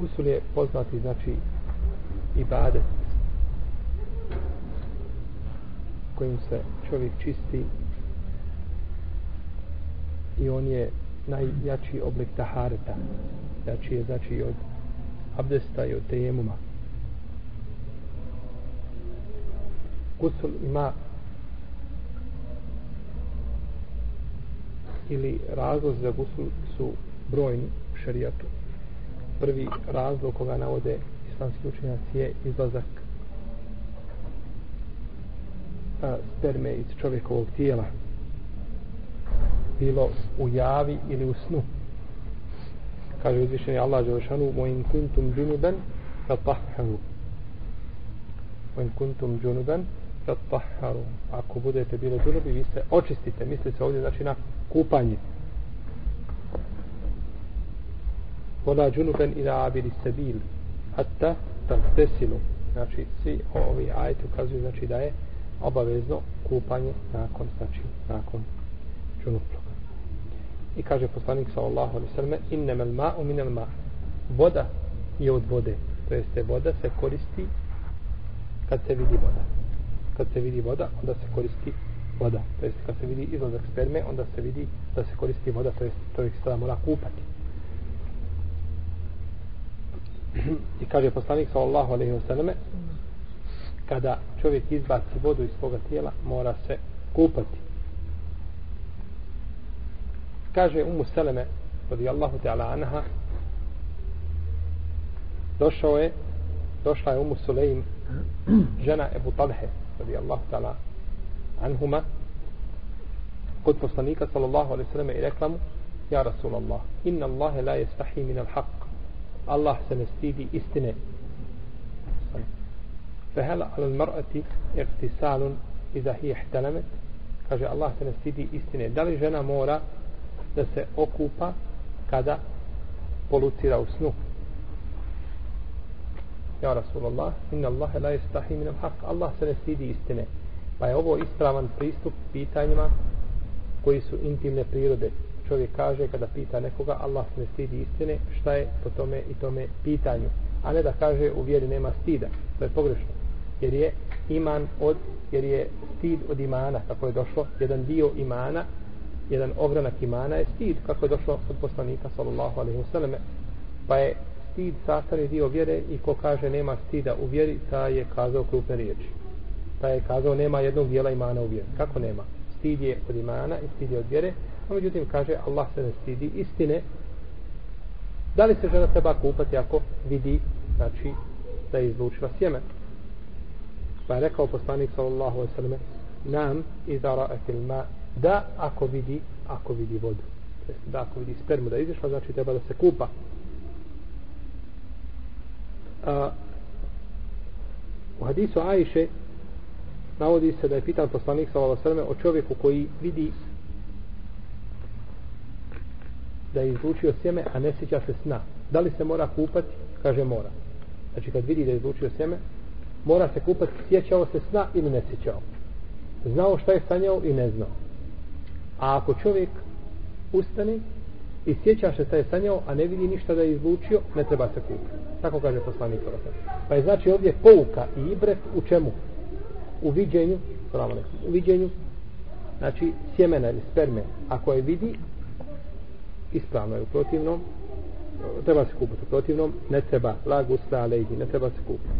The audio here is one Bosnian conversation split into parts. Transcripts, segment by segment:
Gusul je poznati znači ibadet? Kojim se čovjek čisti. I on je najjači oblik tahareta. Jači je znači od abdesta i od tejemuma. Gusul ima ili razlog za gusul su brojni u šarijatu prvi razlog koga navode islamski učenjaci je izlazak a, sperme iz čovjekovog tijela. Bilo u javi ili u snu. Kaže uzvišeni Allah Đelšanu mojim kuntum džunuben fatahharu. Mojim kuntum džunuben fatahharu. Ako budete bilo džunubi vi se očistite. Misli se ovdje znači na kupanje. Vola džunuben ila abiri sebil hatta tantesilu znači svi ovi ajeti ukazuju znači da je obavezno kupanje nakon znači nakon džunupluka i kaže poslanik sallallahu alejhi ve selleme innamal ma'u minal ma' voda je od vode to jeste voda se koristi kad se vidi voda. Kad se vidi voda onda se koristi voda to jest kad se vidi izlazak sperme onda se vidi da se koristi voda to jest čovjek se mora kupati. i kaže poslanik sallallahu alejhi ve selleme kada čovjek izbaci vodu iz svoga tijela mora se kupati. Kaže Umu Seleme radijallahu ta'ala anha došao je došla je Umu Sulejm žena Ebu Talhe radijallahu ta'ala anhuma kod poslanika sallallahu alaihi sallam i rekla mu ja Rasulallah inna Allahe la jestahi min al haq Allah se ne stidi istine. Fehel al mar'ati ihtisalun iza hi ihtalamet. Kaže Allah se ne stidi istine. Da li žena mora da se okupa kada polucira u snu? Ja Rasulullah, inna Allah la istahi minam haq. Allah se ne stidi istine. Pa je ovo ispravan pristup pitanjima koji su intimne prirode čovjek kaže kada pita nekoga Allah se ne stidi istine šta je po tome i tome pitanju. A ne da kaže u vjeri nema stida. To je pogrešno. Jer je iman od jer je stid od imana kako je došlo. Jedan dio imana jedan ogranak imana je stid kako je došlo od poslanika sallallahu alaihi wasallam pa je stid sastavni dio vjere i ko kaže nema stida u vjeri ta je kazao krupne riječi. Ta je kazao nema jednog dijela imana u vjeri. Kako nema? Stid je od imana i stid je od vjere a međutim kaže Allah se ne stidi istine. Da li se žena treba kupati ako vidi znači da je izlučila sjeme? Pa je rekao poslanik sallallahu alaihi sallam, nam izara etil ma da ako vidi ako vidi vodu. Da ako vidi spermu da izišla znači treba da se kupa. A, u hadisu Ajše navodi se da je pitan poslanik sallallahu alejhi ve o čovjeku koji vidi da je izlučio sjeme a ne sjeća se sna. Da li se mora kupati? Kaže mora. Znači kad vidi da je izlučio sjeme mora se kupati sjećao se sna ili ne sjećao. Znao šta je sanjao i ne znao. A ako čovjek ustane i sjeća se šta je sanjao, a ne vidi ništa da je izlučio, ne treba se kupiti. Tako kaže poslanik Pa je znači ovdje pouka i ibret u čemu? U viđenju, u viđenju, znači sjemena ili sperme, ako je vidi, ispravno je u protivnom, treba se kupiti u protivnom, ne treba lagu lejdi, ne treba se kupiti.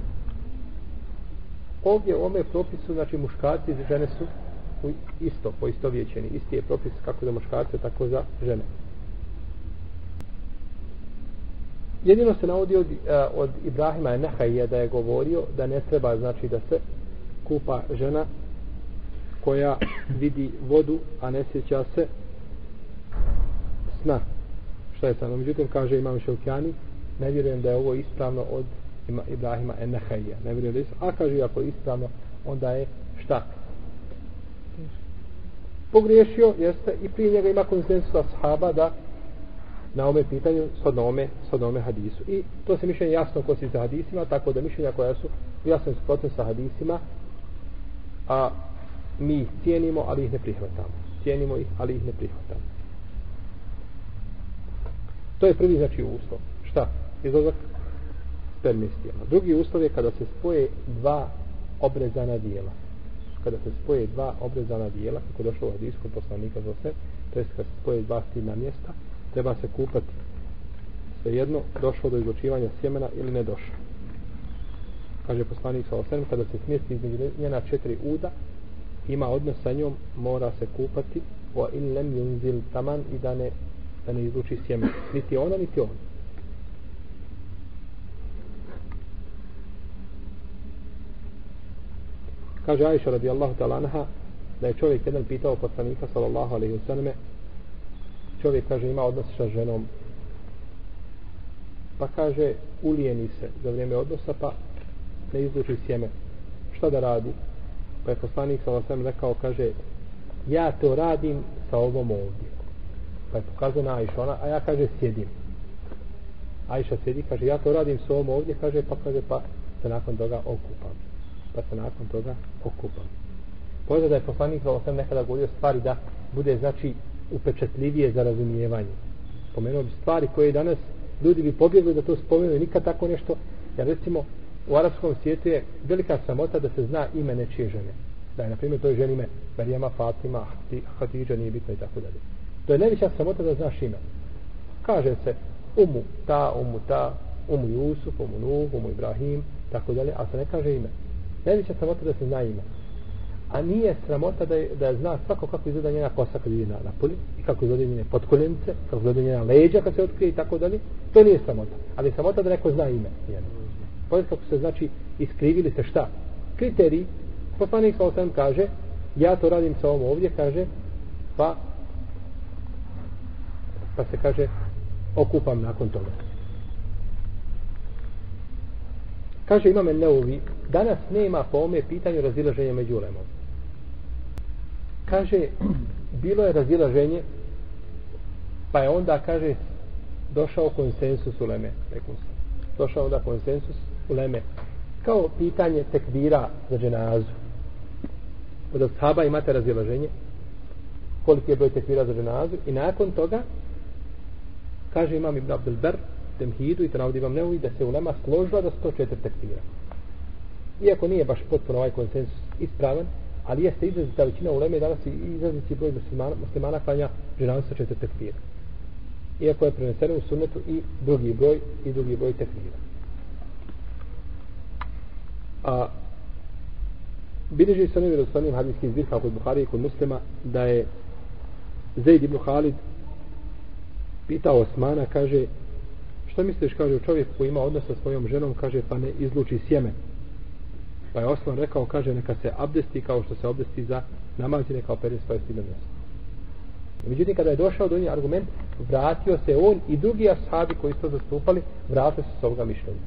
Ovdje u ome propisu, znači muškarci i žene su isto, poistovjećeni vječeni. Isti je propis kako za muškarce, tako za žene. Jedino se navodi od, e, od Ibrahima Nehajija da je govorio da ne treba znači da se kupa žena koja vidi vodu, a ne sjeća se sna. Šta je samo? Međutim, kaže Imam Šelkjani, ne vjerujem da je ovo ispravno od Ibrahima Nehajje. Ne vjerujem da je ispravno. A kaže, ako je ispravno, onda je šta? pogriješio jeste i prije njega ima konsensus ashaba da na ome pitanju shodno ome, shodno ome hadisu i to se mišljenje jasno kosi sa hadisima tako da mišljenja koja su jasno suprotne sa hadisima a mi ih cijenimo ali ih ne prihvatamo cijenimo ih ali ih ne prihvatamo to je prvi znači uslov šta? izlazak sperme. Drugi uslov je kada se spoje dva obrezana dijela. Kada se spoje dva obrezana dijela, kako došlo u hadijsku poslanika za sve, to jest kada se spoje dva stidna mjesta, treba se kupati svejedno došlo do izlučivanja sjemena ili ne došlo. Kaže poslanik sa osam, kada se smjesti između njena četiri uda, ima odnos sa njom, mora se kupati wa in lem yunzil taman i da ne, da ne izluči sjeme. Niti ona, niti on. Kaže Aisha radijallahu ta'ala anha da je čovjek jedan pitao poslanika sallallahu alaihi wasallam čovjek kaže ima odnos sa ženom pa kaže ulijeni se za vrijeme odnosa pa ne izluči sjeme šta da radi pa je poslanik sallallahu alaihi wasallam rekao kaže ja to radim sa ovom ovdje pa je pokazao na Aisha ona, a ja kaže sjedim Ajša sjedi kaže ja to radim s ovom ovdje kaže pa kaže pa se nakon toga okupam pa se nakon toga okupam. Pogleda da je poslanik sam osam nekada govorio stvari da bude znači upečetljivije za razumijevanje. Pomenuo bi stvari koje danas ljudi bi pobjegli da to spomenu nikad tako nešto. Jer recimo u arapskom svijetu je velika samota da se zna ime nečije žene. Da je na primjer toj ženi ime Marijama, Fatima, Hatidža, nije bitno i tako dalje. To je najveća samota da znaš ime. Kaže se umu ta, umu ta, umu Jusuf, umu Nuh, umu Ibrahim, tako dalje, a se ne kaže ime. Najveća sramota da se zna ime. A nije sramota da, je, da zna svako kako izgleda njena kosa kad ide na, napolje, i kako izgleda njene potkoljenice, kako izgleda njena leđa kad se otkrije i tako dalje. To nije sramota. Ali sramota da neko zna ime. Pogledaj kako se znači iskrivili se šta? Kriteriji. Poslanik sa osam kaže ja to radim sa ovom ovdje, kaže pa pa se kaže okupam nakon toga. Kaže imame Neuvi, danas nema po ome pitanju razilaženja među ulemom. Kaže, bilo je razilaženje, pa je onda, kaže, došao konsensus u Leme. Došao onda konsensus u Leme. Kao pitanje tekbira za dženazu. Od ashaba imate razilaženje, koliki je broj tekbira za dženazu, i nakon toga, kaže imam Ibn Abdul Ber, temhidu i to navodi vam neuvi da se ulema složila da 104 tekfira. Iako nije baš potpuno ovaj konsensus ispravan, ali jeste izrazita većina uleme danas i izraziti broj muslimana, muslimana klanja ženavu sa četiri tekfira. Iako je preneseno u sunnetu i drugi broj i drugi broj tekfira. A bilježi se onim vjerostavnim hadijskim zbirka kod Buhari i kod muslima da je Zaid ibn Khalid pitao Osmana, kaže, što misliš, kaže čovjek koji ima odnos sa svojom ženom, kaže pa ne izluči sjeme. Pa je Osman rekao, kaže neka se abdesti kao što se abdesti za namaz i neka opere svoje stidno mjesto. Međutim, kada je došao do njih argument, vratio se on i drugi ashabi koji su zastupali, vratio se s ovoga mišljenja.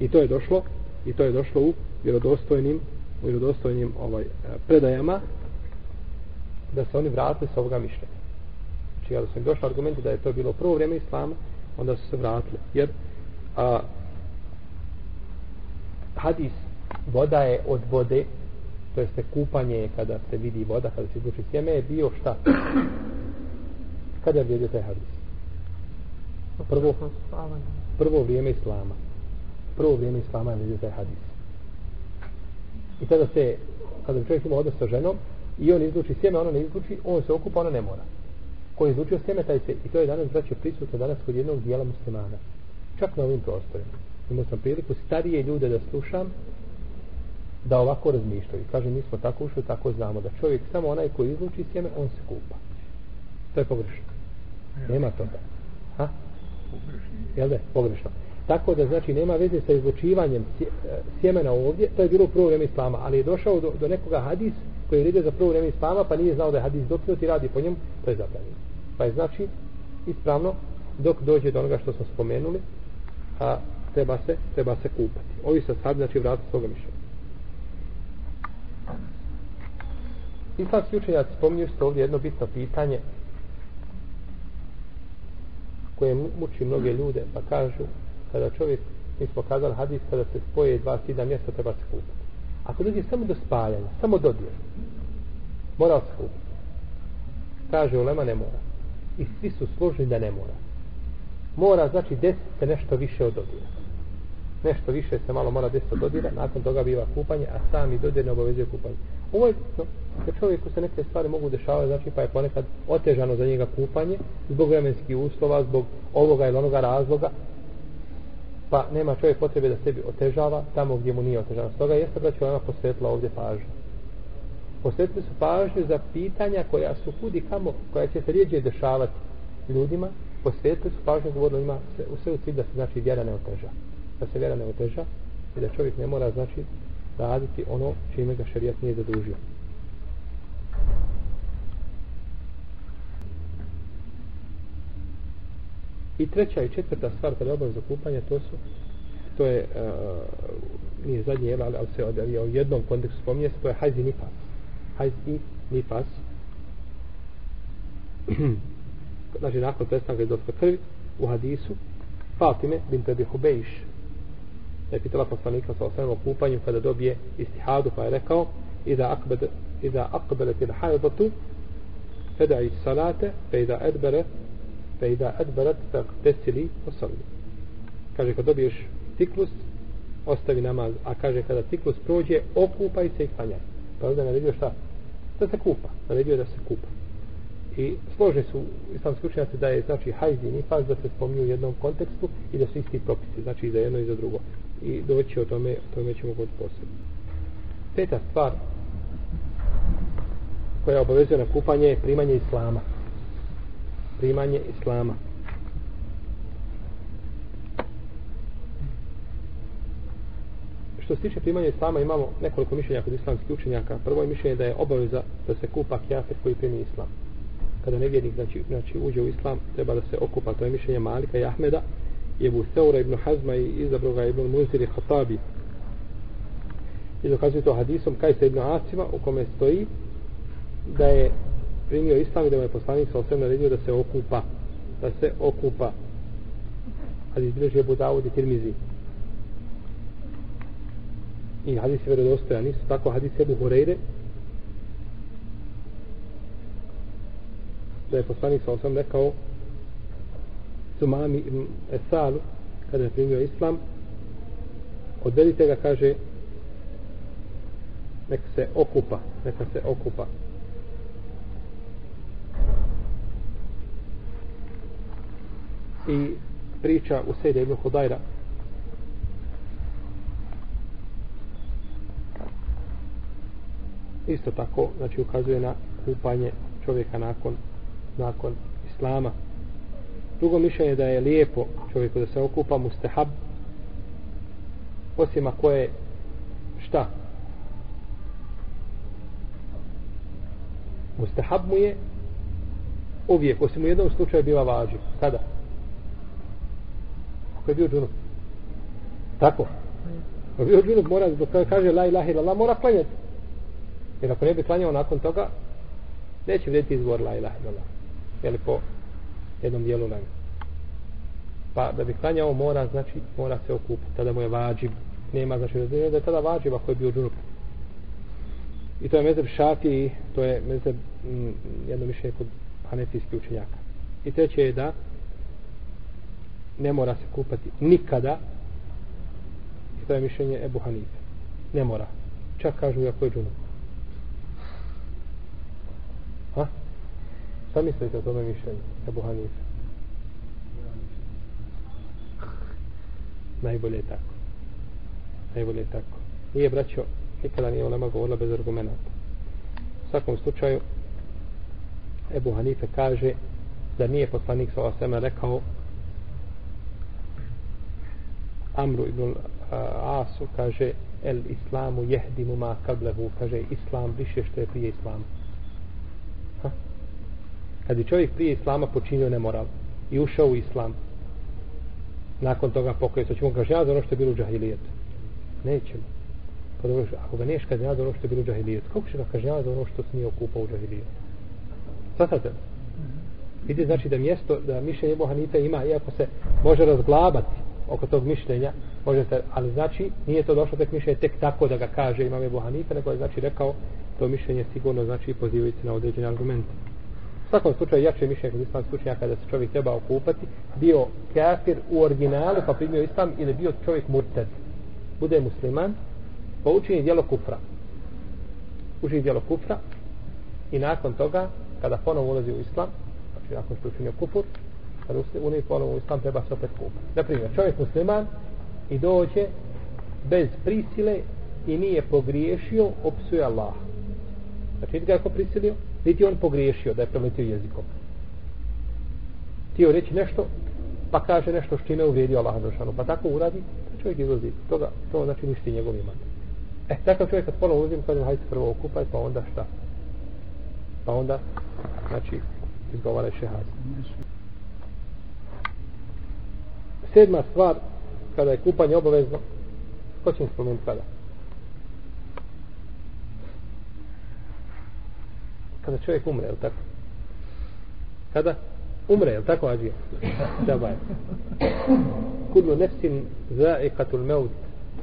I to je došlo, i to je došlo u vjerodostojnim, u vjerodostojnim ovaj, predajama, da se oni vratili s ovoga mišljenja. Znači, kada su im došli argumenti da je to bilo prvo vrijeme Islama, onda su se vratili. Jer a, hadis voda je od vode, to jeste kupanje kada se vidi voda, kada se izluči sjeme, je bio šta? Kada je vidio taj hadis? Prvo, prvo vrijeme Islama. Prvo vrijeme Islama je vidio taj hadis. I tada se, kada čovjek ima odnos sa ženom, i on izluči sjeme, ona ne izluči, on se okupa, ona ne mora koji je izlučio sjeme taj se i to je danas braće prisutno danas kod jednog dijela muslimana. Čak na ovim prostorima. Imao sam priliku starije ljude da slušam da ovako razmišljaju. Kaže mi smo tako ušli tako znamo da čovjek samo onaj koji izluči sjeme on se kupa. To je pogrešno. Nema toga. Ha? jel da? Pogrešno tako da znači nema veze sa izlučivanjem e, sjemena ovdje to je bilo u prvo vrijeme islama ali je došao do, do nekoga hadis koji je za prvo vrijeme islama pa nije znao da je hadis dokinut i radi po njemu to je zabranjeno Pa je znači ispravno dok dođe do onoga što smo spomenuli, a treba se, treba se kupati. Ovi sa sad znači vrati svoga mišljenja. Islamski učenjaci spominju se ovdje jedno bitno pitanje koje muči mnoge ljude, pa kažu kada čovjek, mi smo kazali hadis, kada se spoje dva sida mjesta, treba se kupati. Ako dođe samo do spajanja, samo dodir, mora se kupati. Kaže, ulema ne mora i svi su složni da ne mora. Mora znači desiti se nešto više od dodira. nešto više se malo mora desiti dodira, nakon toga biva kupanje, a sami dodir ne obavezuje kupanje. Ovo je no, jer čovjeku se neke stvari mogu dešavati, znači pa je ponekad otežano za njega kupanje, zbog vremenskih uslova, zbog ovoga ili onoga razloga, pa nema čovjek potrebe da sebi otežava tamo gdje mu nije otežano. Stoga jeste da će ona posvetila ovdje pažnju. Posvetili su pažnju za pitanja koja su kudi kamo, koja će se rijeđe dešavati ljudima, posvetili su pažnju govorili ima sve, u sve u cilj da se znači vjera ne oteža. Da se vjera ne oteža i da čovjek ne mora znači raditi ono čime ga šarijat nije zadužio. I treća i četvrta stvar kada je obaveza kupanja, to su to je uh, nije zadnje jel, ali, ali se od, je u jednom kontekstu spominje se, to je hajz i nifas. Hajz i nifas. znači, nakon prestanka izlaska dosta krvi, u hadisu, Fatime bin Tebi Hubejš, da je pitala poslanika sa osvijem o kupanju kada dobije istihadu, pa je rekao, Iza akbede, iza akbelet il hajdatu, feda salate, fe iza edbere, fe ida adbarat fe tesili. Kaže, kad dobiješ ciklus, ostavi namaz, a kaže, kada ciklus prođe, okupaj se i klanjaj. Pa onda naredio šta? Da se kupa. Naredio da se kupa. I složni su islamski učenjaci da je znači hajz i nifaz da se spominju u jednom kontekstu i da su isti propisi, znači i za jedno i za drugo. I doći o tome, o tome ćemo god posebno. Peta stvar koja obavezuje na kupanje je primanje islama. Primanje islama. Što se tiče primanja islama imamo nekoliko mišljenja kod islamskih učenjaka. Prvo je mišljenje da je obaveza da se kupa kjafir koji primi islam. Kada nevjernik znači, znači uđe u islam treba da se okupa. To je mišljenje Malika i Ahmeda. Je Seura ibn Hazma i izabroga ibn Muzir i Hatabi. I dokazuje to hadisom Kajsa ibn Asima u kome stoji da je primio islam i da mu je poslanik sa osvijem naredio da se okupa da se okupa. Hadis bilježi Ebu Dawud i Tirmizi. I hadis je vjerodostojan. isto tako hadis Ebu Hureyre da je poslanik sa osvijem rekao Sumami ibn Esalu kada je primio islam odvedite ga kaže neka se okupa neka se okupa. I priča u Sejde ibn Hudajra. Isto tako znači ukazuje na kupanje čovjeka nakon nakon islama. Drugo mišljenje da je lijepo čovjeku da se okupa mustahab osim ako je šta? Mustahab mu je uvijek osim u jednom slučaju bila važiv kada? Ako je bio džunup. Tako. Ako je bio džunup, mora, dok kaže la ilaha ila mora klanjati. Jer ako ne bi klanjao nakon toga, neće vrediti izgovor la ilaha ila Jeli po jednom dijelu vremena. Pa da bi klanjao mora, znači mora se okupiti. Tada mu je vađib. Nema, znači da je tada vađib ako je bio džunup. I to je mezeb šafi, to je mezeb mm, jedno mišljenje kod hanefijskih učenjaka. I treće je da ne mora se kupati nikada. I to je mišljenje Ebu Hanife. Ne mora. Čak kažu ja je džunup. Ha? šta mislite o tome mišljenju Ebu Hanife? Najbolje je tako. Najbolje je tako. Nije braćo nikada nije ulema govorila bez argumenta u svakom slučaju Ebu Hanife kaže da nije poslanik sa osama rekao Amru ibn Asu kaže el islamu jehdimu ma kablehu kaže islam više što je prije islama. Ha? kad je čovjek prije islama počinio nemoral i ušao u islam nakon toga pokoje to ćemo kažnjati ono što je bilo u džahilijetu? Nećemo. Pa dobro, ako ga neš kažnjati ono što je bilo u džahilijetu kako će ga kažnjati ono što se nije okupao u džahilijetu? Svatate vidite znači da mjesto da mišljenje Bohanita ima iako se može razglabati oko tog mišljenja možete, ali znači nije to došlo tek mišljenje tek tako da ga kaže imam Ebu Hanife, nego je znači rekao to mišljenje sigurno znači pozivajući na određene argumente U svakom slučaju jače mišljenje kod islamskih učenjaka da se čovjek treba okupati, bio kafir u originalu pa primio islam ili bio čovjek murted. Bude musliman, pa učini djelo kufra. Učini djelo kufra i nakon toga, kada ponovo ulazi u islam, znači nakon što učinio kufur, kada ulazi ponovo u islam, treba se opet kupati. Naprimjer, čovjek musliman i dođe bez prisile i nije pogriješio, opsuje Allah. Znači, niti ga ako ko prisilio, niti on pogriješio da je preletio jezikom. Tio reći nešto, pa kaže nešto što čime uvrijedio Allah Đelšanu, pa tako uradi, pa čovjek izlazi. Toga, to znači ništi njegov iman. E, takav čovjek kad ponovo uzim, kažem, hajde prvo okupaj, pa onda šta? Pa onda, znači, izgovaraj šehad. Sedma stvar, kada je kupanje obavezno, ko će mi spomenuti kada? Kada čovjek umre, je li tako? Kada? Umre, je li tako, Ađija? Džaba je. Kudlu nefsin zaikatul meut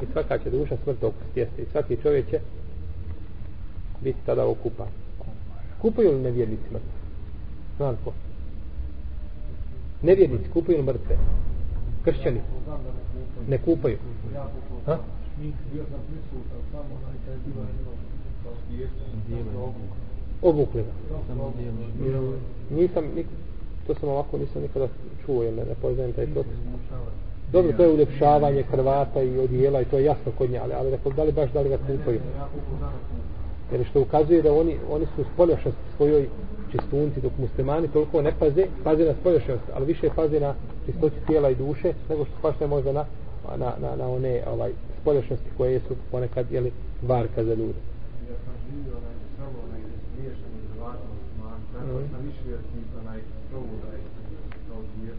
i svaka će duša smrt okusiti jeste i svaki čovjek će biti tada okupan. Kupaju li nevjernici mrtve? Znam ko? Nevjernici kupuju li mrtve? Kršćani? Ne kupaju. Ha? Sam samo obukli ga. Nisam, nik, to sam ovako nisam nikada čuo, jer ne, ne poznajem taj propis. Dobro, to je uljepšavanje krvata i odijela i to je jasno kod nje, ali, ali rekao, da li baš da li ga kupaju? Jer što ukazuje da oni, oni su spoljašnosti svojoj čistunci, dok muslimani toliko ne paze, paze na spoljašnost, ali više paze na čistoći tijela i duše, nego što pašte možda na, na, na, na one ovaj, spoljašnosti koje su ponekad jeli, varka za ljude. Ja sam živio onaj samo onaj smiješan i zvatom, tako sam više jer ti onaj provu da je